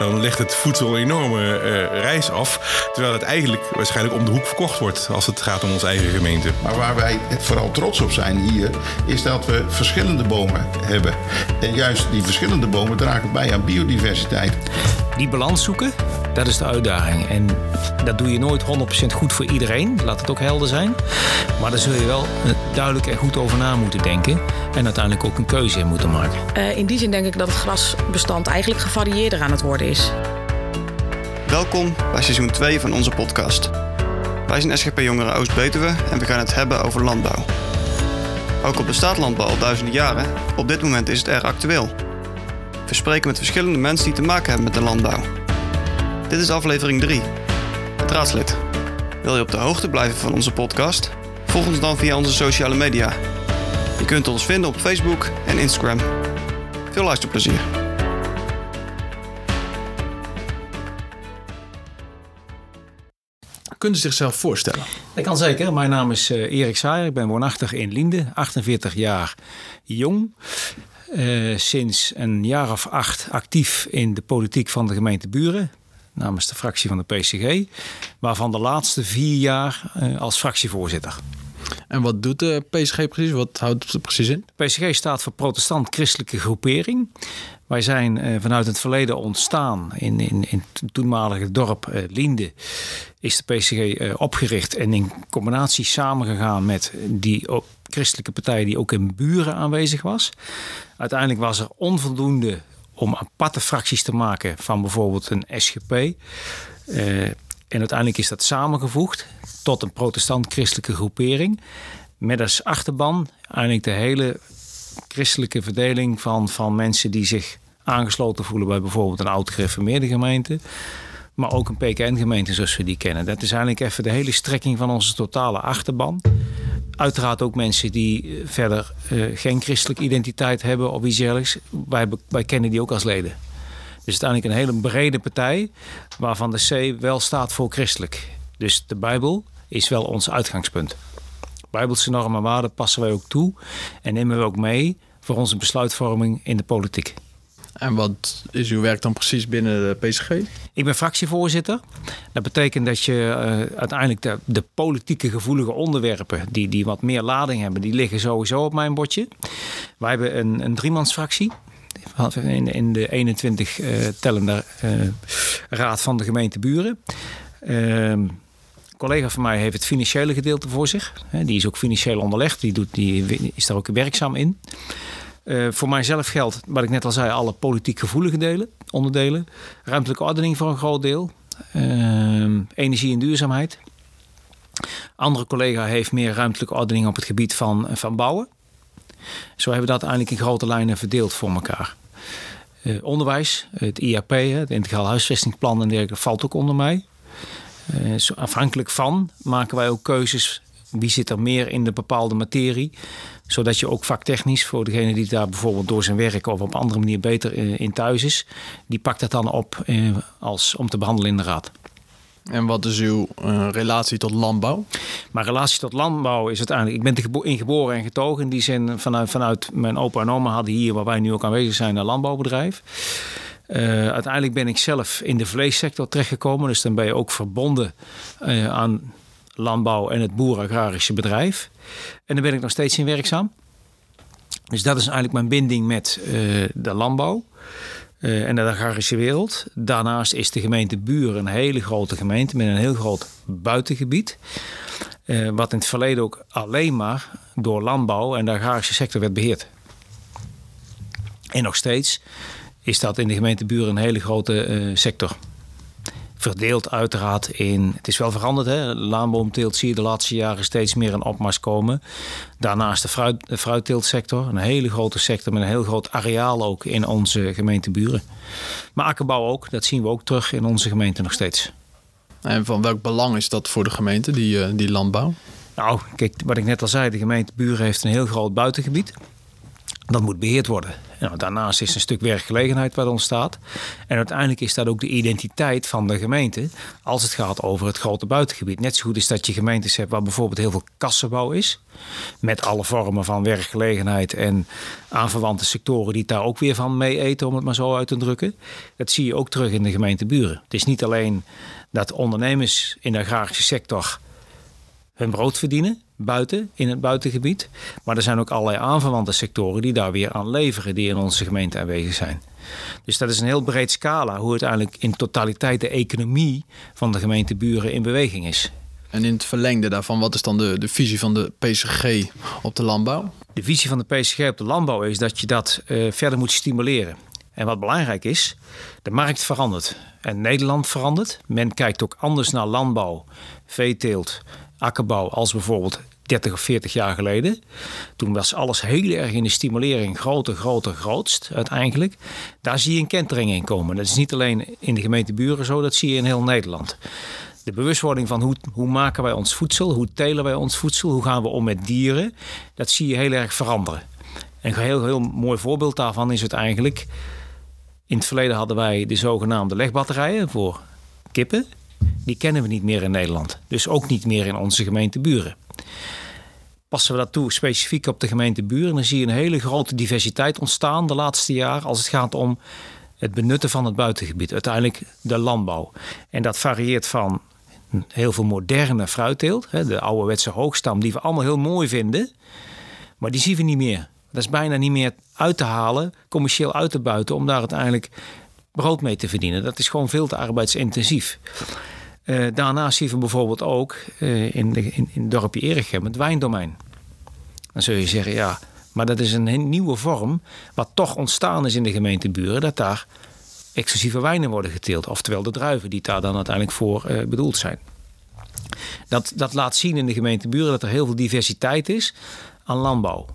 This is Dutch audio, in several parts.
dan legt het voedsel een enorme uh, reis af. Terwijl het eigenlijk waarschijnlijk om de hoek verkocht wordt als het gaat om onze eigen gemeente. Maar waar wij vooral trots op zijn hier, is dat we verschillende bomen hebben. En juist die verschillende bomen dragen bij aan biodiversiteit. Die balans zoeken, dat is de uitdaging. En dat doe je nooit 100% goed voor iedereen, laat het ook helder zijn. Maar daar zul je wel duidelijk en goed over na moeten denken. En uiteindelijk ook een keuze in moeten maken. Uh, in die zin denk ik dat het grasbestand eigenlijk gevarieerder aan het worden is. Welkom bij seizoen 2 van onze podcast. Wij zijn SGP Jongeren Oost-Betuwe en we gaan het hebben over landbouw. Ook al bestaat landbouw al duizenden jaren, op dit moment is het erg actueel. We spreken met verschillende mensen die te maken hebben met de landbouw. Dit is aflevering 3. Het raadslid. Wil je op de hoogte blijven van onze podcast? Volg ons dan via onze sociale media. Je kunt ons vinden op Facebook en Instagram. Veel luisterplezier. Kunt u zichzelf voorstellen? Dat kan zeker. Mijn naam is uh, Erik Saaier. Ik ben woonachtig in Linde, 48 jaar jong. Uh, sinds een jaar of acht actief in de politiek van de gemeente Buren. Namens de fractie van de PCG. Waarvan de laatste vier jaar uh, als fractievoorzitter. En wat doet de PSG precies? Wat houdt het precies in? PSG staat voor Protestant-Christelijke Groepering. Wij zijn uh, vanuit het verleden ontstaan in, in, in het toenmalige dorp Linde. Is de uh, opgericht en in combinatie samengegaan met die christelijke partij die ook in Buren aanwezig was. Uiteindelijk was er onvoldoende om aparte fracties te maken van bijvoorbeeld een SGP. en uiteindelijk is dat samengevoegd tot een protestant-christelijke groepering. Met als achterban eigenlijk de hele christelijke verdeling van, van mensen die zich aangesloten voelen bij bijvoorbeeld een oud gereformeerde gemeente. Maar ook een PKN-gemeente zoals we die kennen. Dat is eigenlijk even de hele strekking van onze totale achterban. Uiteraard ook mensen die verder uh, geen christelijke identiteit hebben of iets dergelijks. Wij, kennen die ook als leden. Dus uiteindelijk een hele brede partij waarvan de C wel staat voor christelijk. Dus de Bijbel is wel ons uitgangspunt. Bijbelse normen en waarden passen wij ook toe en nemen we ook mee voor onze besluitvorming in de politiek. En wat is uw werk dan precies binnen de PSG? Ik ben fractievoorzitter. Dat betekent dat je uh, uiteindelijk de, de, politieke gevoelige onderwerpen, die, die wat meer lading hebben, die liggen sowieso op mijn bordje. Wij hebben een, een driemansfractie. In, in de 21 uh, eh, tellende uh, raad van de gemeente Buren. Ehm, collega van mij heeft het financiële gedeelte voor zich. Die is ook financieel onderlegd. Die, doet, die is daar ook werkzaam in. Uh, voor mijzelf geldt, wat ik net al zei, alle politiek gevoelige delen, onderdelen. Ruimtelijke ordening voor een groot deel. Uh, energie en duurzaamheid. Andere collega heeft meer ruimtelijke ordening op het gebied van, van bouwen. Zo hebben we dat eigenlijk in grote lijnen verdeeld voor elkaar. Uh, onderwijs, het IAP, het Integraal Huisvestingsplan en dergelijke, valt ook onder mij. Uh, afhankelijk van maken wij ook keuzes. Wie zit er meer in de bepaalde materie? Zodat je ook vaktechnisch, voor degene die daar bijvoorbeeld door zijn werk of op andere manier beter eh, in thuis is, die pakt dat dan op eh, als, om te behandelen in de raad. En wat is uw uh, relatie tot landbouw? Mijn relatie tot landbouw is uiteindelijk... Ik ben gebo in geboren en getogen. In die zin, vanuit, vanuit mijn opa en oma hadden hier, waar wij nu ook aanwezig zijn, een landbouwbedrijf. Uh, uiteindelijk ben ik zelf in de vleessector terechtgekomen. Dus dan ben je ook verbonden uh, aan landbouw en het boeragrarische bedrijf. En daar ben ik nog steeds in werkzaam. Dus dat is eigenlijk mijn binding met uh, de landbouw. Uh, en de agrarische wereld. Daarnaast is de gemeente Buren een hele grote gemeente met een heel groot buitengebied. Uh, wat in het verleden ook alleen maar door landbouw en de agrarische sector werd beheerd. En nog steeds is dat in de gemeente Buren een hele grote sector. Verdeeld uiteraard in. Het is wel veranderd, hè? Laanboomteelt zie je de laatste jaren steeds meer een opmars komen. Daarnaast de, fruit, de fruitteeltsector, een hele grote sector met een heel groot areaal ook in onze gemeente Buren. Maar akkerbouw ook, dat zien we ook terug in onze gemeente nog steeds. En van welk belang is dat voor de gemeente, die, die landbouw? Nou, kijk, wat ik net al zei, de gemeente Buren heeft een heel groot buitengebied. Dat moet beheerd worden. Nou, daarnaast is een stuk werkgelegenheid wat ontstaat. En uiteindelijk is dat ook de identiteit van de gemeente als het gaat over het grote buitengebied. Net zo goed is dat je gemeentes hebt waar bijvoorbeeld heel veel kassenbouw is. Met alle vormen van werkgelegenheid en aanverwante sectoren die daar ook weer van mee eten, om het maar zo uit te drukken. Dat zie je ook terug in de gemeenteburen. Het is niet alleen dat ondernemers in de agrarische sector hun brood verdienen buiten, in het buitengebied. Maar er zijn ook allerlei aanverwante sectoren die daar weer aan leveren, die in onze gemeente aanwezig zijn. Dus dat is een heel breed scala hoe uiteindelijk in totaliteit de economie van de gemeenteburen in beweging is. En in het verlengde daarvan, wat is dan de, de visie van de PSG op de landbouw? De visie van de PSG op de landbouw is dat je dat uh, verder moet stimuleren. En wat belangrijk is, de markt verandert. En Nederland verandert. Men kijkt ook anders naar landbouw, veeteelt, akkerbouw als bijvoorbeeld 30 of 40 jaar geleden. Toen was alles heel erg in de stimulering groter, groter, grootst uiteindelijk. Daar zie je een kentering in komen. Dat is niet alleen in de gemeente Buren zo, dat zie je in heel Nederland. De bewustwording van hoe, hoe maken wij ons voedsel, hoe telen wij ons voedsel, hoe gaan we om met dieren, dat zie je heel erg veranderen. Een heel, heel mooi voorbeeld daarvan is het eigenlijk. In het verleden hadden wij de zogenaamde legbatterijen voor kippen. Die kennen we niet meer in Nederland. Dus ook niet meer in onze gemeente Buren. Passen we dat toe specifiek op de gemeente Buren, dan zie je een hele grote diversiteit ontstaan de laatste jaren als het gaat om het benutten van het buitengebied. Uiteindelijk de landbouw. En dat varieert van heel veel moderne fruitteelt, de ouderwetse hoogstam, die we allemaal heel mooi vinden, maar die zien we niet meer. Dat is bijna niet meer uit te halen, commercieel uit te buiten, om daar uiteindelijk brood mee te verdienen. Dat is gewoon veel te arbeidsintensief. Uh, daarnaast zien we bijvoorbeeld ook uh, in, de, in, in het dorpje Erichem het wijndomein. Dan zul je zeggen, ja, maar dat is een nieuwe vorm... wat toch ontstaan is in de gemeenteburen... dat daar exclusieve wijnen worden geteeld. Oftewel de druiven die daar dan uiteindelijk voor uh, bedoeld zijn. Dat, dat laat zien in de gemeenteburen dat er heel veel diversiteit is aan landbouw.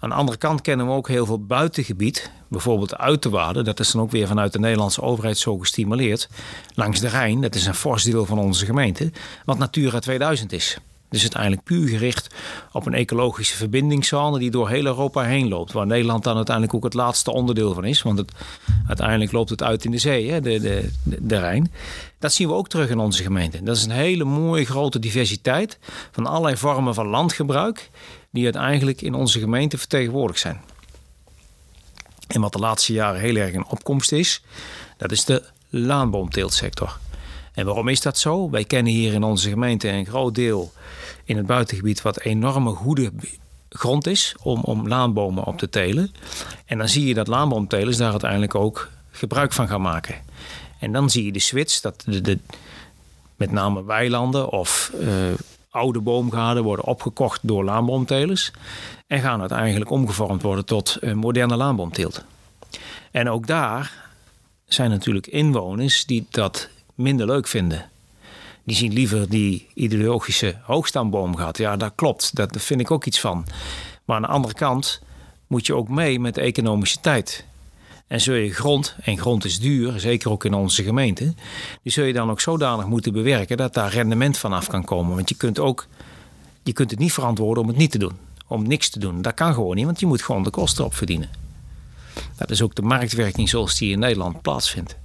Aan de andere kant kennen we ook heel veel buitengebied, bijvoorbeeld de uiterwaarden. Dat is dan ook weer vanuit de Nederlandse overheid zo gestimuleerd. Langs de Rijn, dat is een fors deel van onze gemeente, wat Natura 2000 is. Dus uiteindelijk puur gericht op een ecologische verbindingszone die door heel Europa heen loopt. Waar Nederland dan uiteindelijk ook het laatste onderdeel van is. Want het, uiteindelijk loopt het uit in de zee, hè, de, de, de, Rijn. Dat zien we ook terug in onze gemeente. Dat is een hele mooie grote diversiteit van allerlei vormen van landgebruik. Die uiteindelijk in onze gemeente vertegenwoordigd zijn. En wat de laatste jaren heel erg in opkomst is, dat is de laanboomteeltsector. En waarom is dat zo? Wij kennen hier in onze gemeente een groot deel in het buitengebied wat enorme goede grond is om, om laanbomen op te telen. En dan zie je dat laanboomtelers daar uiteindelijk ook gebruik van gaan maken. En dan zie je de switch, dat de, met name weilanden of uh, oude boomgaarden worden opgekocht door laanboomtelers. En gaan uiteindelijk omgevormd worden tot uh, moderne laanboomteelt. En ook daar zijn natuurlijk inwoners die dat minder leuk vinden. Die zien liever die ideologische hoogstamboom gaat. Ja, dat klopt. Daar vind ik ook iets van. Maar aan de andere kant moet je ook mee met de economische tijd. En zul je grond, en grond is duur, zeker ook in onze gemeente, die zul je dan ook zodanig moeten bewerken dat daar rendement van af kan komen. Want je kunt ook, je kunt het niet verantwoorden om het niet te doen, om niks te doen. Dat kan gewoon niet, want je moet gewoon de kosten op verdienen. Dat is ook de marktwerking zoals die in Nederland plaatsvindt.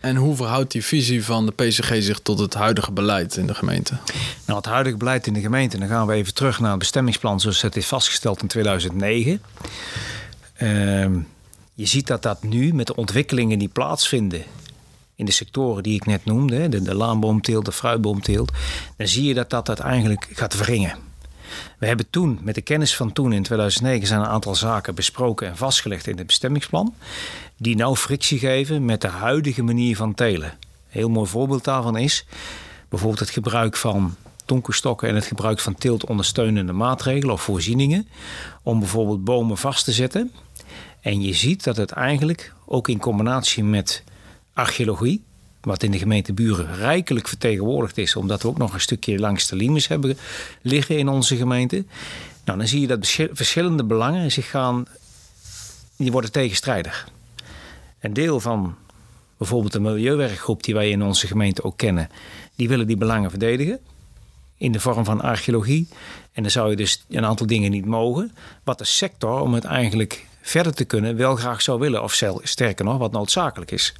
En hoe verhoudt die visie van de PSG zich tot het huidige beleid in de gemeente? Nou, het huidige beleid in de gemeente, dan gaan we even terug naar het bestemmingsplan zoals het is vastgesteld in 2009. Ehm, je ziet dat dat nu met de ontwikkelingen die plaatsvinden in de sectoren die ik net noemde, de, de laanboomteelt, de fruitboomteelt, dan zie je dat dat uiteindelijk gaat wringen. We hebben toen, met de kennis van toen in 2009, zijn een aantal zaken besproken en vastgelegd in het bestemmingsplan. Die nou frictie geven met de huidige manier van telen. Een heel mooi voorbeeld daarvan is bijvoorbeeld het gebruik van donkerstokken en het gebruik van teeltondersteunende maatregelen of voorzieningen. Om bijvoorbeeld bomen vast te zetten. En je ziet dat het eigenlijk ook in combinatie met archeologie, wat in de gemeente Buren rijkelijk vertegenwoordigd is, omdat we ook nog een stukje langs de limes hebben liggen in onze gemeente. Nou, dan zie je dat verschillende belangen zich gaan, die worden tegenstrijdig. Een deel van bijvoorbeeld de milieuwerkgroep die wij in onze gemeente ook kennen, die willen die belangen verdedigen in de vorm van archeologie. En dan zou je dus een aantal dingen niet mogen. Wat de sector, om het eigenlijk verder te kunnen, wel graag zou willen. Of sterker nog, wat noodzakelijk is.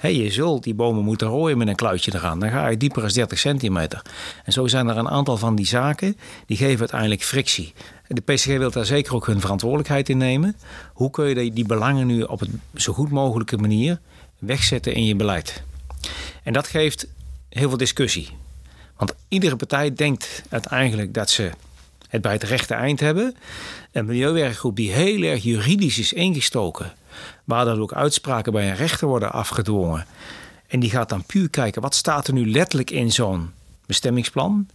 je zult die bomen moeten rooien met een kluitje eraan. Dan ga je dieper als 30 centimeter. En zo zijn er een aantal van die zaken die geven uiteindelijk frictie. De PCG wil daar zeker ook hun verantwoordelijkheid in nemen. Hoe kun je die belangen nu op een zo goed mogelijke manier wegzetten in je beleid? En dat geeft heel veel discussie. Want iedere partij denkt uiteindelijk dat ze het bij het rechte eind hebben. Een milieuwerkgroep die heel erg juridisch is ingestoken, waar dan ook uitspraken bij een rechter worden afgedwongen. En die gaat dan puur kijken wat staat er nu letterlijk in zo'n bestemmingsplan.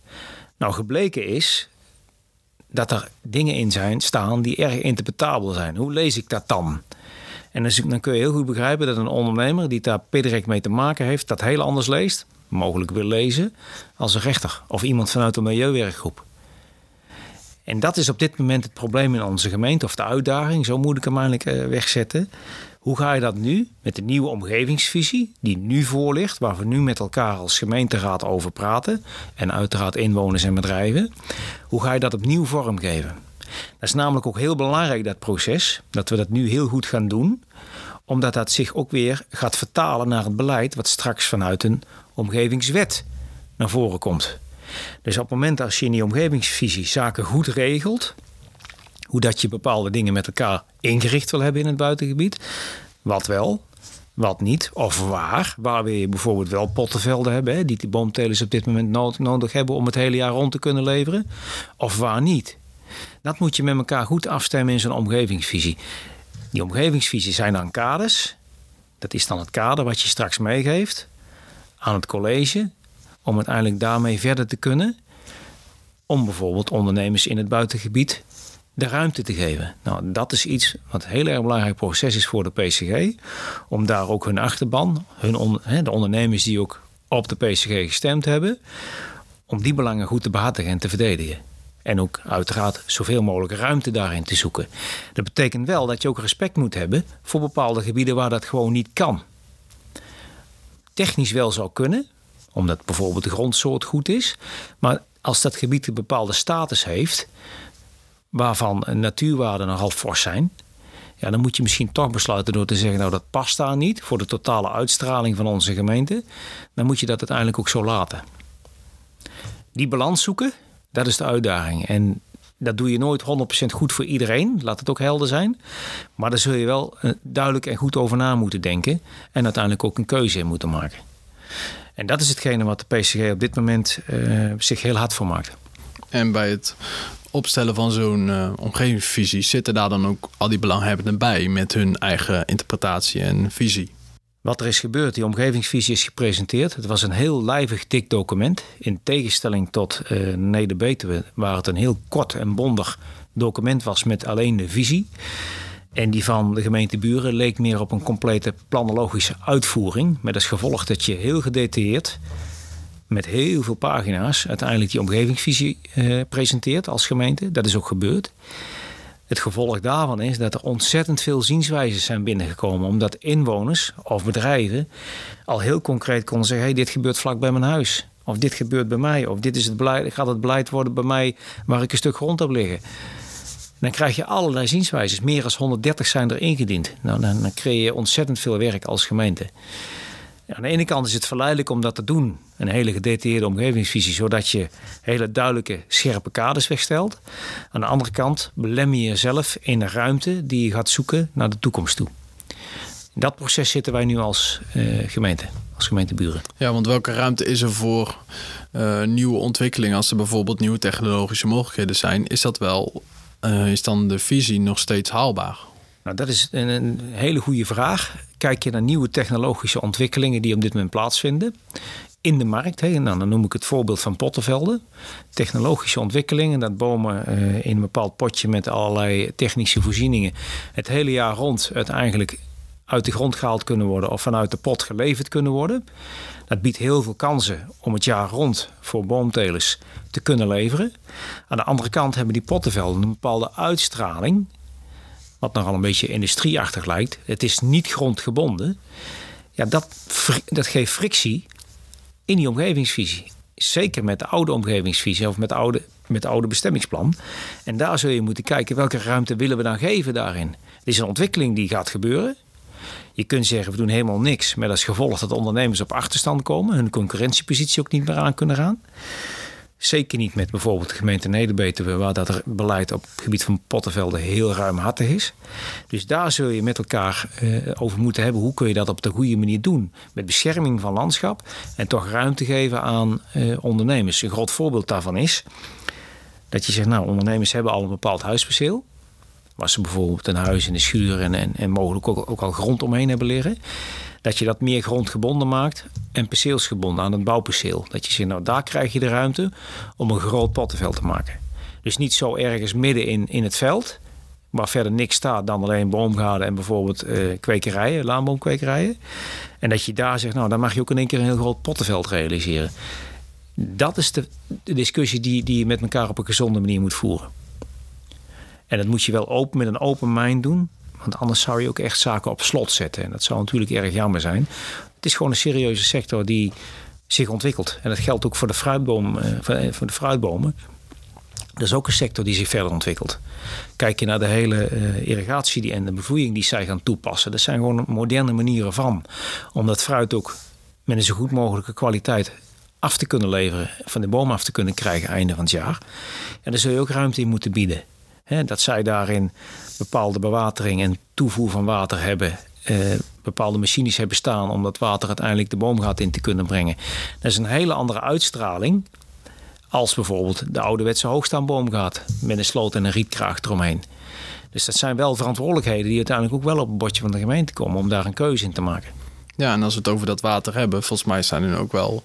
Nou, gebleken is dat er dingen in zijn staan die erg interpretabel zijn. Hoe lees ik dat dan? En dan kun je heel goed begrijpen dat een ondernemer die daar direct mee te maken heeft, dat heel anders leest, mogelijk wil lezen, als een rechter of iemand vanuit een milieuwerkgroep. En dat is op dit moment het probleem in onze gemeente, of de uitdaging, zo moet ik hem eigenlijk eh, wegzetten. Hoe ga je dat nu met de nieuwe omgevingsvisie die nu voor ligt, waar we nu met elkaar als gemeenteraad over praten en uiteraard inwoners en bedrijven, hoe ga je dat opnieuw vormgeven? Dat is namelijk ook heel belangrijk, dat proces, dat we dat nu heel goed gaan doen, omdat dat zich ook weer gaat vertalen naar het beleid wat straks vanuit een omgevingswet naar voren komt. Dus op het moment als je in die omgevingsvisie zaken goed regelt, hoe dat je bepaalde dingen met elkaar ingericht wil hebben in het buitengebied, wat wel, wat niet, of waar. Waar je bijvoorbeeld wel pottenvelden hebben, hè, die die boomtelers op dit moment nodig hebben om het hele jaar rond te kunnen leveren, of waar niet. Dat moet je met elkaar goed afstemmen in zo'n omgevingsvisie. Die omgevingsvisie zijn dan kaders. Dat is dan het kader wat je straks meegeeft aan het college om uiteindelijk daarmee verder te kunnen. Om bijvoorbeeld ondernemers in het buitengebied de ruimte te geven. Nou, dat is iets wat een heel erg belangrijk proces is voor de PCG. Om daar ook hun achterban, hun de ondernemers die ook op de PCG gestemd hebben, om die belangen goed te behartigen en te verdedigen. En ook uiteraard zoveel mogelijk ruimte daarin te zoeken. Dat betekent wel dat je ook respect moet hebben voor bepaalde gebieden waar dat gewoon niet kan. Technisch wel zou kunnen, omdat bijvoorbeeld de grondsoort goed is. Maar als dat gebied een bepaalde status heeft, waarvan natuurwaarden nogal fors zijn, ja, dan moet je misschien toch besluiten door te zeggen, nou dat past daar niet voor de totale uitstraling van onze gemeente. Dan moet je dat uiteindelijk ook zo laten. Die balans zoeken, dat is de uitdaging. En dat doe je nooit 100% goed voor iedereen, laat het ook helder zijn. Maar daar zul je wel eh, duidelijk en goed over na moeten denken en uiteindelijk ook een keuze in moeten maken. En dat is hetgene wat de PCG op dit moment uh, zich heel hard voor maakt. En bij het opstellen van zo'n uh, omgevingsvisie zitten daar dan ook al die belanghebbenden bij met hun eigen interpretatie en visie? Wat er is gebeurd, die omgevingsvisie is gepresenteerd. Het was een heel lijvig dik document. In tegenstelling tot uh, Neder-Betuwe, waar het een heel kort en bondig document was met alleen de visie. En die van de gemeente Buren leek meer op een complete planologische uitvoering. Met als gevolg dat je heel gedetailleerd, met heel veel pagina's, uiteindelijk die omgevingsvisie eh, presenteert als gemeente. Dat is ook gebeurd. Het gevolg daarvan is dat er ontzettend veel zienswijzen zijn binnengekomen. Omdat inwoners of bedrijven al heel concreet konden zeggen: hey, dit gebeurt vlak bij mijn huis. Of dit gebeurt bij mij. Of dit is het beleid, gaat het beleid worden bij mij waar ik een stuk grond heb liggen dan krijg je allerlei zienswijzes. Meer dan 130 zijn er ingediend. Nou, dan, dan creëer je ontzettend veel werk als gemeente. aan de ene kant is het verleidelijk om dat te doen. Een hele gedetailleerde omgevingsvisie, zodat je hele duidelijke, scherpe kaders wegstelt. Aan de andere kant belem je jezelf in de ruimte die je gaat zoeken naar de toekomst toe. In dat proces zitten wij nu als uh, gemeente, als gemeenteburen. Ja, want welke ruimte is er voor uh, nieuwe ontwikkelingen? Als er bijvoorbeeld nieuwe technologische mogelijkheden zijn, is dat wel uh, is dan de visie nog steeds haalbaar? Nou, dat is een, hele goede vraag. Kijk je naar nieuwe technologische ontwikkelingen die op dit moment plaatsvinden in de markt. Hè, nou, dan noem ik het voorbeeld van pottenvelden. Technologische ontwikkelingen, dat bomen uh, in een bepaald potje met allerlei technische voorzieningen het hele jaar rond uiteindelijk uit de grond gehaald kunnen worden of vanuit de pot geleverd kunnen worden. Dat biedt heel veel kansen om het jaar rond voor boomtelers te kunnen leveren. Aan de andere kant hebben die pottenvelden een bepaalde uitstraling, wat nogal een beetje industrieachtig lijkt. Het is niet grondgebonden. Ja, dat, dat geeft frictie in die omgevingsvisie. Zeker met de oude omgevingsvisie of met, de oude, met oude bestemmingsplan. En daar zul je moeten kijken welke ruimte willen we dan geven daarin. Het is een ontwikkeling die gaat gebeuren. Je kunt zeggen, we doen helemaal niks. Met als gevolg dat ondernemers op achterstand komen. Hun concurrentiepositie ook niet meer aan kunnen gaan. Zeker niet met bijvoorbeeld de gemeente Nederbetuwe, waar dat beleid op het gebied van Pottenvelden heel ruimhartig is. Dus daar zul je met elkaar uh, over moeten hebben. Hoe kun je dat op de goede manier doen? Met bescherming van landschap en toch ruimte geven aan uh, ondernemers. Een groot voorbeeld daarvan is dat je zegt, nou, ondernemers hebben al een bepaald huisperceel. Waar ze bijvoorbeeld een huis in de schuur en, en, en mogelijk ook, ook al grond omheen hebben liggen dat je dat meer grondgebonden maakt en perceelsgebonden aan het bouwperceel. Dat je zegt, nou daar krijg je de ruimte om een groot pottenveld te maken. Dus niet zo ergens midden in, in het veld, waar verder niks staat dan alleen boomgaarden en bijvoorbeeld uh, kwekerijen, laanboomkwekerijen. En dat je daar zegt, nou dan mag je ook in één keer een heel groot pottenveld realiseren. Dat is de, de discussie die, die je met elkaar op een gezonde manier moet voeren. En dat moet je wel open met een open mind doen. Want anders zou je ook echt zaken op slot zetten. En dat zou natuurlijk erg jammer zijn. Het is gewoon een serieuze sector die zich ontwikkelt. En dat geldt ook voor de, fruitboom, eh, voor de fruitbomen. Dat is ook een sector die zich verder ontwikkelt. Kijk je naar de hele uh, irrigatie die, en de bevoeding die zij gaan toepassen. Dat zijn gewoon moderne manieren van. Om dat fruit ook met een zo goed mogelijke kwaliteit af te kunnen leveren. Van de boom af te kunnen krijgen einde van het jaar. En daar zul je ook ruimte in moeten bieden. Dat zij daarin bepaalde bewatering en toevoer van water hebben. Uh, bepaalde machines hebben staan om dat water uiteindelijk de boomgaat in te kunnen brengen. Dat is een hele andere uitstraling als bijvoorbeeld de ouderwetse hoogstaanboomgaat met een sloot en een rietkraag eromheen. Dus dat zijn wel verantwoordelijkheden die uiteindelijk ook wel op het bordje van de gemeente komen om daar een keuze in te maken. Ja, en als we het over dat water hebben, volgens mij zijn er ook wel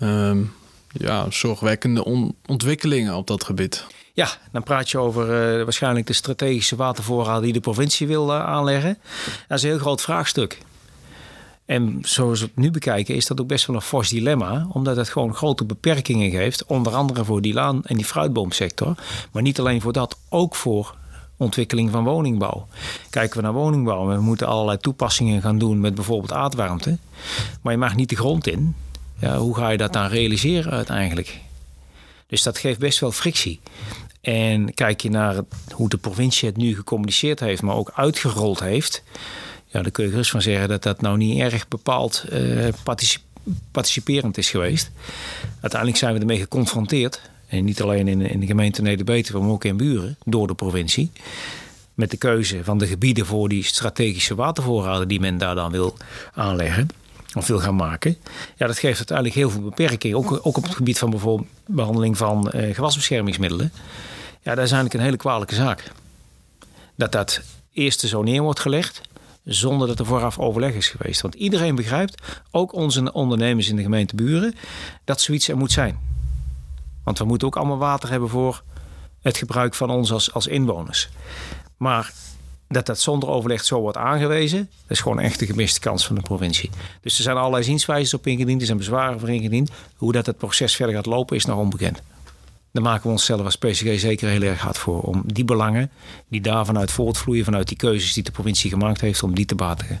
um, ja, zorgwekkende ontwikkelingen op dat gebied. Ja, dan praat je over uh, waarschijnlijk de strategische watervoorraad die de provincie wil uh, aanleggen. Dat is een heel groot vraagstuk. En zoals we het nu bekijken, is dat ook best wel een fors dilemma, omdat het gewoon grote beperkingen geeft, onder andere voor die laan- en die fruitboomsector. Maar niet alleen voor dat, ook voor ontwikkeling van woningbouw. Kijken we naar woningbouw, we moeten allerlei toepassingen gaan doen met bijvoorbeeld aardwarmte. Maar je mag niet de grond in. Ja, hoe ga je dat dan realiseren uiteindelijk? Dus dat geeft best wel frictie. En kijk je naar hoe de provincie het nu gecommuniceerd heeft, maar ook uitgerold heeft. Ja, dan kun je gerust van zeggen dat dat nou niet erg bepaald uh, participerend is geweest. Uiteindelijk zijn we ermee geconfronteerd. En niet alleen in, in de gemeente Nederbetuwe, maar ook in Buren, door de provincie. Met de keuze van de gebieden voor die strategische watervoorraden die men daar dan wil aanleggen of wil gaan maken. Ja, dat geeft uiteindelijk heel veel beperkingen. Ook, ook op het gebied van bijvoorbeeld behandeling van uh, gewasbeschermingsmiddelen. Ja, dat is eigenlijk een hele kwalijke zaak. Dat dat eerst zo neer wordt gelegd zonder dat er vooraf overleg is geweest. Want iedereen begrijpt, ook onze ondernemers in de gemeente Buren, dat zoiets er moet zijn. Want we moeten ook allemaal water hebben voor het gebruik van ons als, als inwoners. Maar dat dat zonder overleg zo wordt aangewezen, dat is gewoon echt een gemiste kans van de provincie. Dus er zijn allerlei zienswijzes op ingediend, er zijn bezwaren voor ingediend. Hoe dat het proces verder gaat lopen is nog onbekend. Daar maken we onszelf als PSG zeker heel erg hard voor. Om die belangen die daar vanuit voortvloeien, vanuit die keuzes die de provincie gemaakt heeft, om die te batigen.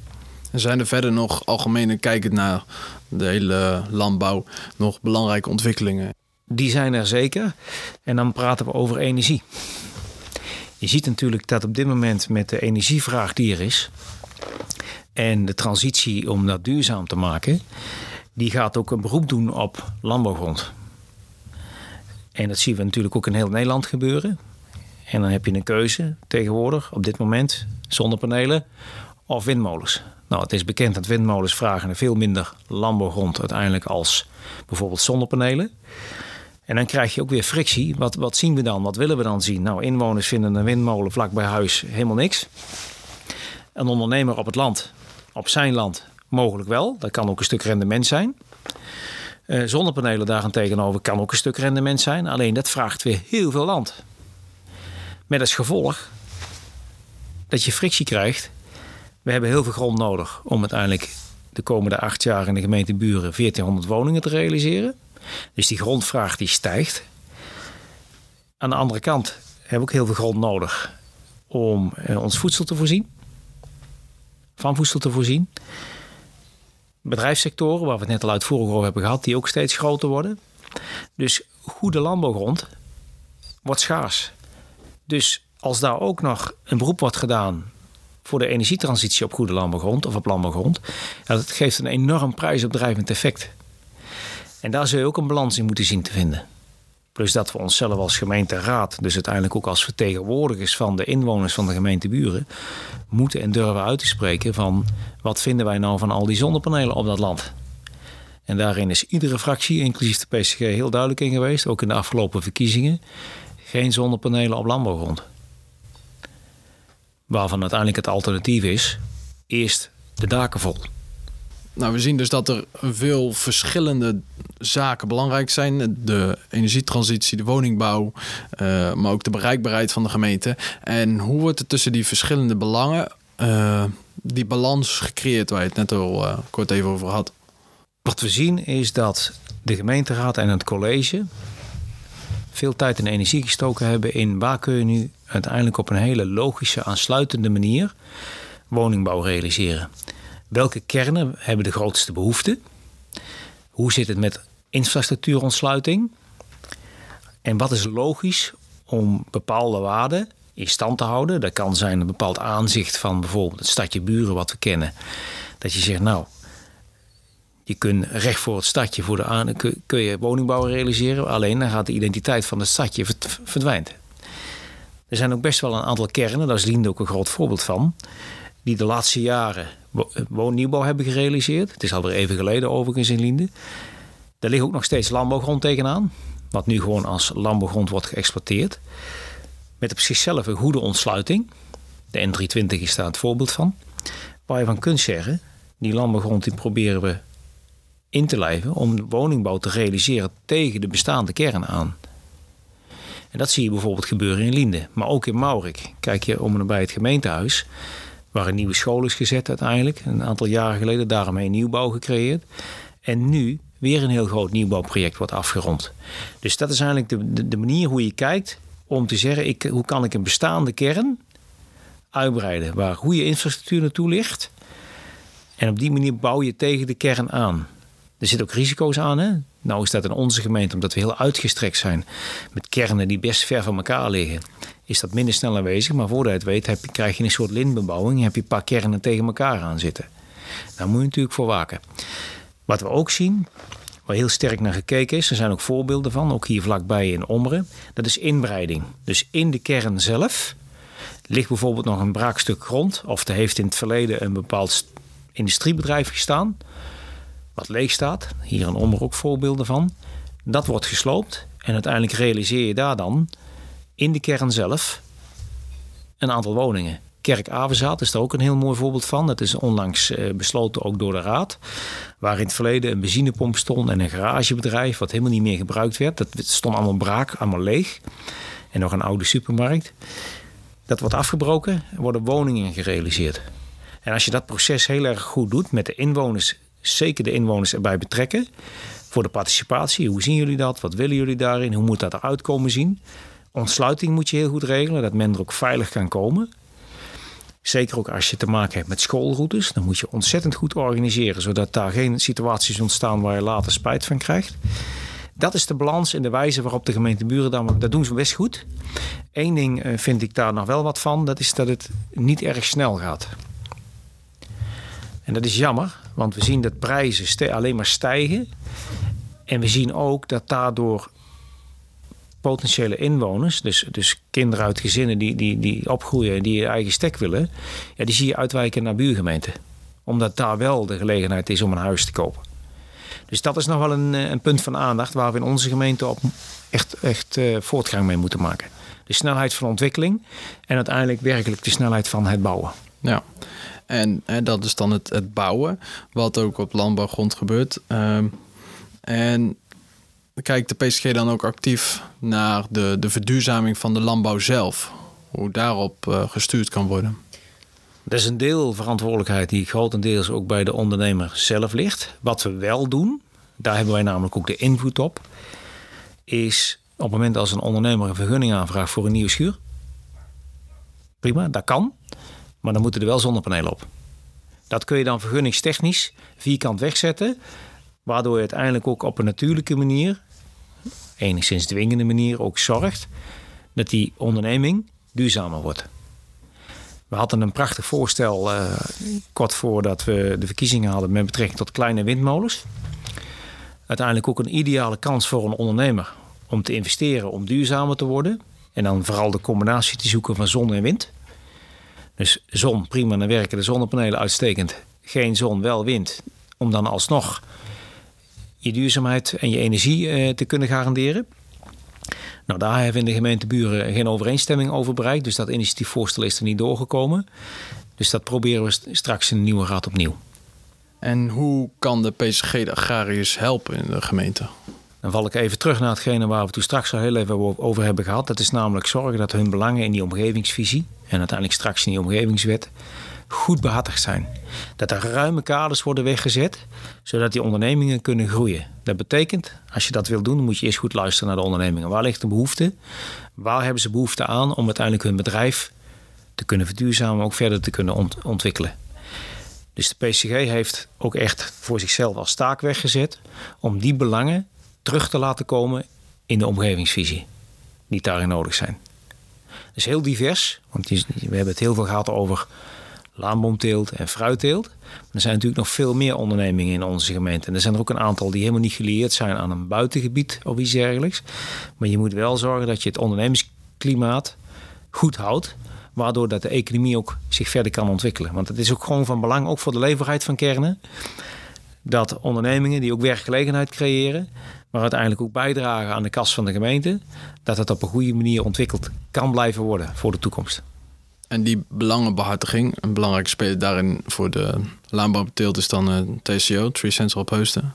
En zijn er verder nog algemeen kijkend naar de hele landbouw nog belangrijke ontwikkelingen? Die zijn er zeker. En dan praten we over energie. Je ziet natuurlijk dat op dit moment met de energievraag die er is en de transitie om dat duurzaam te maken, die gaat ook een beroep doen op landbouwgrond. En dat zien we natuurlijk ook in heel Nederland gebeuren. En dan heb je een keuze tegenwoordig, op dit moment, zonnepanelen of windmolens. Nou, het is bekend dat windmolens vragen veel minder landbouwgrond uiteindelijk als bijvoorbeeld zonnepanelen. En dan krijg je ook weer frictie. Wat, wat zien we dan? Wat willen we dan zien? Nou, inwoners vinden een windmolen vlak bij huis helemaal niks. Een ondernemer op het land, op zijn land, mogelijk wel. Dat kan ook een stuk rendement zijn. Uh, zonnepanelen daarentegen kan ook een stuk rendement zijn. Alleen dat vraagt weer heel veel land. Met als gevolg dat je frictie krijgt. We hebben heel veel grond nodig om uiteindelijk de komende acht jaar in de gemeente Buren 1400 woningen te realiseren. Dus die grondvraag die stijgt. Aan de andere kant hebben we ook heel veel grond nodig om eh, ons voedsel te voorzien. Van voedsel te voorzien. Bedrijfssectoren, waar we het net al uitvoerig over hebben gehad, die ook steeds groter worden. Dus goede landbouwgrond wordt schaars. Dus als daar ook nog een beroep wordt gedaan voor de energietransitie op goede landbouwgrond of op landbouwgrond, dat geeft een enorm prijsopdrijvend effect. En daar zul je ook een balans in moeten zien te vinden. Plus dat we onszelf als gemeenteraad, dus uiteindelijk ook als vertegenwoordigers van de inwoners van de gemeenteburen, moeten en durven uit te spreken van wat vinden wij nou van al die zonnepanelen op dat land. En daarin is iedere fractie, inclusief de PSG, heel duidelijk in geweest, ook in de afgelopen verkiezingen. Geen zonnepanelen op landbouwgrond. Waarvan uiteindelijk het alternatief is: eerst de daken vol. Nou, we zien dus dat er veel verschillende zaken belangrijk zijn. De energietransitie, de woningbouw, uh, maar ook de bereikbaarheid van de gemeente. En hoe wordt er tussen die verschillende belangen uh, die balans gecreëerd waar je het net al uh, kort even over had? Wat we zien is dat de gemeenteraad en het college veel tijd en energie gestoken hebben in waar kun je nu uiteindelijk op een hele logische, aansluitende manier woningbouw realiseren. Welke kernen hebben de grootste behoefte? Hoe zit het met infrastructuurontsluiting? En wat is logisch om bepaalde waarden in stand te houden? Dat kan zijn een bepaald aanzicht van bijvoorbeeld het stadje Buren wat we kennen. Dat je zegt, nou, je kunt recht voor het stadje voor de aan, kun, je woningbouw realiseren. Alleen dan gaat de identiteit van het stadje verdwijnt. Er zijn ook best wel een aantal kernen, daar is Linde ook een groot voorbeeld van, die de laatste jaren woonnieuwbouw hebben gerealiseerd. Het is alweer even geleden overigens in Linde. Daar ligt ook nog steeds landbouwgrond tegenaan, wat nu gewoon als landbouwgrond wordt geëxploiteerd. Met op zichzelf een goede ontsluiting. De N320 is daar het voorbeeld van. Waar je van kunt zeggen, die landbouwgrond die proberen we in te lijven om woningbouw te realiseren tegen de bestaande kern aan. En dat zie je bijvoorbeeld gebeuren in Linde, maar ook in Maurik. Kijk je om en bij het gemeentehuis, waar een nieuwe school is gezet uiteindelijk, een aantal jaren geleden, daarmee nieuwbouw gecreëerd. En nu weer een heel groot nieuwbouwproject wordt afgerond. Dus dat is eigenlijk de, de, de manier hoe je kijkt om te zeggen, ik, hoe kan ik een bestaande kern uitbreiden, waar goede infrastructuur naartoe ligt. En op die manier bouw je tegen de kern aan. Er zitten ook risico's aan. Hè? Nou is dat in onze gemeente, omdat we heel uitgestrekt zijn met kernen die best ver van elkaar liggen, is dat minder snel aanwezig. Maar voordat je het weet, heb je, krijg je een soort lintbebouwing. heb je een paar kernen tegen elkaar aan zitten. Daar moet je natuurlijk voor waken. Wat we ook zien, waar heel sterk naar gekeken is, er zijn ook voorbeelden van, ook hier vlakbij in Ommeren, dat is inbreiding. Dus in de kern zelf ligt bijvoorbeeld nog een braakstuk grond, of er heeft in het verleden een bepaald industriebedrijf gestaan wat leeg staat. Hier een ook voorbeelden van. Dat wordt gesloopt en uiteindelijk realiseer je daar dan in de kern zelf een aantal woningen. Kerk Avenzaat is daar ook een heel mooi voorbeeld van. Dat is onlangs eh, besloten ook door de Raad. Waar in het verleden een benzinepomp stond en een garagebedrijf... wat helemaal niet meer gebruikt werd. Dat stond allemaal braak, allemaal leeg. En nog een oude supermarkt. Dat wordt afgebroken en worden woningen gerealiseerd. En als je dat proces heel erg goed doet met de inwoners zeker de inwoners erbij betrekken. Voor de participatie. Hoe zien jullie dat? Wat willen jullie daarin? Hoe moet dat eruit komen zien? Ontsluiting moet je heel goed regelen, dat men er ook veilig kan komen. Zeker ook als je te maken hebt met schoolroutes. Dan moet je ontzettend goed organiseren, zodat daar geen situaties ontstaan waar je later spijt van krijgt. Dat is de balans en de wijze waarop de gemeente Buren dat doen ze best goed. Eén ding eh, vind ik daar nog wel wat van, dat is dat het niet erg snel gaat. En dat is jammer, want we zien dat prijzen alleen maar stijgen. En we zien ook dat daardoor potentiële inwoners, dus, dus kinderen uit gezinnen die, die, die opgroeien en die je eigen stek willen, ja, die zie je uitwijken naar buurgemeenten. Omdat daar wel de gelegenheid is om een huis te kopen. Dus dat is nog wel een, een punt van aandacht waar we in onze gemeente op echt, echt uh, voortgang mee moeten maken. De snelheid van ontwikkeling en uiteindelijk werkelijk de snelheid van het bouwen. Ja, en, dat is dan het, het bouwen, wat ook op landbouwgrond gebeurt. Um, en kijkt de PSG dan ook actief naar de, de verduurzaming van de landbouw zelf? Hoe daarop uh, gestuurd kan worden? Dat is een deel verantwoordelijkheid die grotendeels ook bij de ondernemer zelf ligt. Wat we wel doen, daar hebben wij namelijk ook de invloed op, is op het moment als een ondernemer een vergunning aanvraagt voor een nieuwe schuur. Prima, dat kan. Maar dan moeten er wel zonnepanelen op. Dat kun je dan vergunningstechnisch vierkant wegzetten. Waardoor je uiteindelijk ook op een natuurlijke manier enigszins dwingende manier ook zorgt dat die onderneming duurzamer wordt. We hadden een prachtig voorstel uh, kort voordat we de verkiezingen hadden met betrekking tot kleine windmolens. Uiteindelijk ook een ideale kans voor een ondernemer om te investeren om duurzamer te worden. En dan vooral de combinatie te zoeken van zon en wind. Dus zon, prima, dan werken de zonnepanelen uitstekend. Geen zon, wel wind. Om dan alsnog je duurzaamheid en je energie uh, te kunnen garanderen. Nou, daar hebben we in de gemeenteburen geen overeenstemming over bereikt. Dus dat initiatiefvoorstel is er niet doorgekomen. Dus dat proberen we straks in de nieuwe raad opnieuw. En hoe kan de PSG de agrariërs helpen in de gemeente? Dan val ik even terug naar hetgene waar we toen straks al heel even over hebben gehad. Dat is namelijk zorgen dat hun belangen in die omgevingsvisie en uiteindelijk straks in die omgevingswet goed behartigd zijn. Dat er ruime kaders worden weggezet, zodat die ondernemingen kunnen groeien. Dat betekent, als je dat wil doen, moet je eerst goed luisteren naar de ondernemingen. Waar ligt de behoefte? Waar hebben ze behoefte aan om uiteindelijk hun bedrijf te kunnen verduurzamen, ook verder te kunnen ontwikkelen? Dus de PCG heeft ook echt voor zichzelf als taak weggezet om die belangen terug te laten komen in de omgevingsvisie die daarin nodig zijn. Dat is heel divers, want we hebben het heel veel gehad over laanboomteelt en fruitteelt. Er zijn natuurlijk nog veel meer ondernemingen in onze gemeente. En er zijn er ook een aantal die helemaal niet gelieerd zijn aan een buitengebied of iets dergelijks. Maar je moet wel zorgen dat je het ondernemingsklimaat goed houdt. Waardoor dat de economie ook zich verder kan ontwikkelen. Want het is ook gewoon van belang, ook voor de leverheid van kernen. Dat ondernemingen die ook werkgelegenheid creëren, maar uiteindelijk ook bijdragen aan de kas van de gemeente, dat het op een goede manier ontwikkeld kan blijven worden voor de toekomst. En die belangenbehartiging, een belangrijke speler daarin voor de landbouwteelt is dan uh, eh, TCO, Tree Central op Heusten.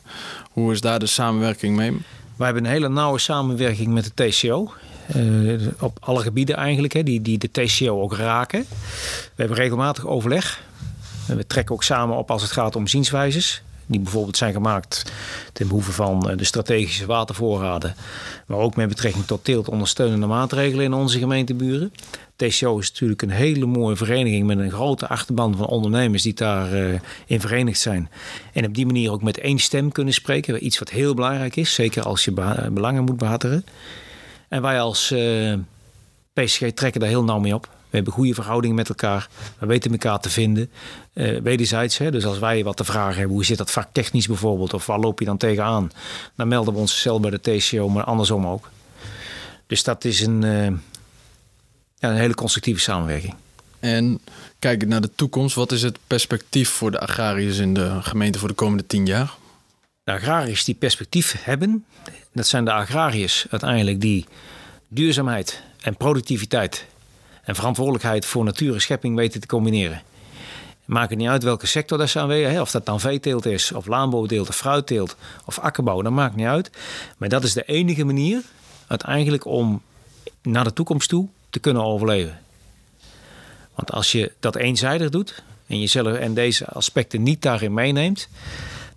Hoe is daar de samenwerking mee? Wij hebben een hele nauwe samenwerking met de TCO. Uh, eh, op alle gebieden eigenlijk, hè, die, die de TCO ook raken. We hebben regelmatig overleg. We trekken ook samen op als het gaat om zienswijzes die bijvoorbeeld zijn gemaakt ten behoeve van eh, de strategische watervoorraden, maar ook met betrekking tot teelt ondersteunende maatregelen in onze gemeenteburen. TCO is natuurlijk een hele mooie vereniging met een grote achterban van ondernemers die daarin uh, in verenigd zijn. En op die manier ook met één stem kunnen spreken. Iets wat heel belangrijk is, zeker als je belangen moet behartigen. En wij als uh, eh, PSG trekken daar heel nauw mee op. We hebben goede verhoudingen met elkaar. We weten elkaar te vinden. Uh, wederzijds, hè, dus als wij wat te vragen hebben, hoe zit dat vaktechnisch bijvoorbeeld, of waar loop je dan tegenaan, dan melden we ons zelf bij de TCO, maar andersom ook. Dus dat is een, uh, ja, een hele constructieve samenwerking. En kijken naar de toekomst, wat is het perspectief voor de agrariërs in de gemeente voor de komende tien jaar? De agrariërs die perspectief hebben, dat zijn de agrariërs uiteindelijk die duurzaamheid en productiviteit en verantwoordelijkheid voor natuur en schepping weten te combineren. Maakt het niet uit welke sector dat ze aanwezig Of dat dan veeteelt is, of landbouwteelt, of fruitteelt, of akkerbouw. Dat maakt niet uit. Maar dat is de enige manier uiteindelijk om naar de toekomst toe te kunnen overleven. Want als je dat eenzijdig doet en jezelf en deze aspecten niet daarin meeneemt,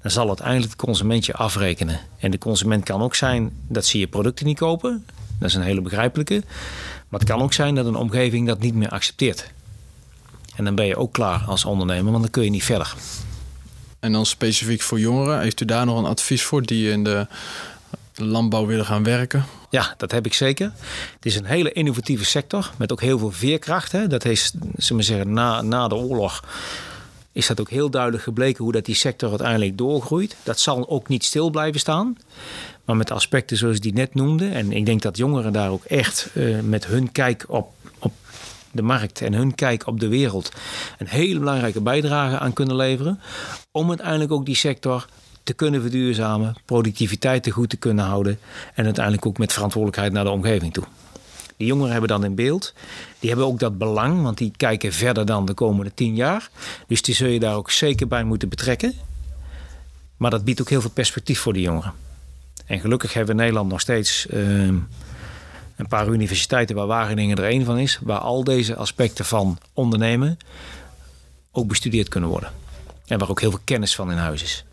dan zal uiteindelijk de consument je afrekenen. En de consument kan ook zijn dat ze je producten niet kopen. Dat is een hele begrijpelijke. Maar het kan ook zijn dat een omgeving dat niet meer accepteert. En dan ben je ook klaar als ondernemer, want dan kun je niet verder. En dan specifiek voor jongeren, heeft u daar nog een advies voor die in de landbouw willen gaan werken? Ja, dat heb ik zeker. Het is een hele innovatieve sector met ook heel veel veerkracht. Hè. Dat is, zullen we zeggen, na, na de oorlog is dat ook heel duidelijk gebleken hoe dat die sector uiteindelijk doorgroeit. Dat zal ook niet stil blijven staan. Maar met aspecten zoals die net noemde. En ik denk dat jongeren daar ook echt uh, met hun kijk op, op de markt en hun kijk op de wereld een hele belangrijke bijdrage aan kunnen leveren. Om uiteindelijk ook die sector te kunnen verduurzamen, productiviteit te goed te kunnen houden en uiteindelijk ook met verantwoordelijkheid naar de omgeving toe. Die jongeren hebben dan in beeld. Die hebben ook dat belang, want die kijken verder dan de komende tien jaar. Dus die zul je daar ook zeker bij moeten betrekken. Maar dat biedt ook heel veel perspectief voor die jongeren. En gelukkig hebben we in Nederland nog steeds ehm, een paar universiteiten waar Wageningen er één van is, waar al deze aspecten van ondernemen ook bestudeerd kunnen worden. En waar ook heel veel kennis van in huis is.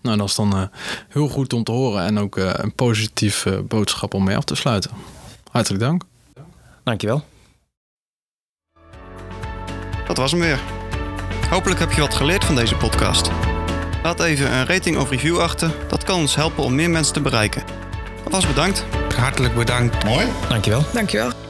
Nou, dat is dan uh, heel goed om te horen en ook uh, een positief uh, boodschap om mee af te sluiten. Hartelijk dank. Dankjewel. Dat was hem weer. Hopelijk heb je wat geleerd van deze podcast. Laat even een rating of review achter. Dat kan ons helpen om meer mensen te bereiken. Alvast bedankt. hartelijk bedankt. Mooi. Dankjewel. Dankjewel.